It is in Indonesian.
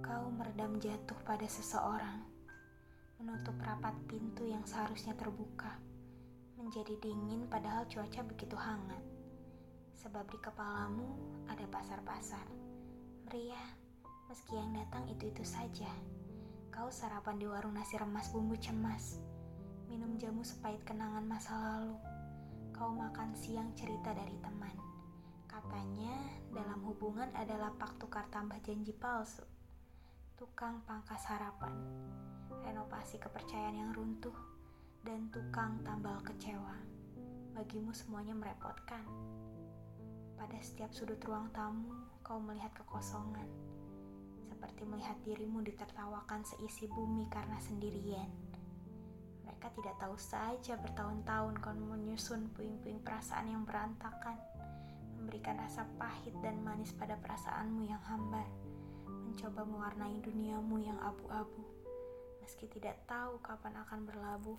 Kau meredam jatuh pada seseorang, menutup rapat pintu yang seharusnya terbuka, menjadi dingin padahal cuaca begitu hangat. Sebab di kepalamu ada pasar-pasar, meriah, meski yang datang itu-itu saja. Kau sarapan di warung nasi remas bumbu cemas, minum jamu sepahit kenangan masa lalu. Kau makan siang cerita dari teman. Katanya dalam hubungan adalah pak tukar tambah janji palsu. Tukang pangkas harapan, renovasi kepercayaan yang runtuh, dan tukang tambal kecewa. Bagimu semuanya merepotkan. Pada setiap sudut ruang tamu, kau melihat kekosongan. Seperti melihat dirimu ditertawakan seisi bumi karena sendirian. Mereka tidak tahu saja bertahun-tahun kau menyusun puing-puing perasaan yang berantakan memberikan rasa pahit dan manis pada perasaanmu yang hambar, mencoba mewarnai duniamu yang abu-abu, meski tidak tahu kapan akan berlabuh.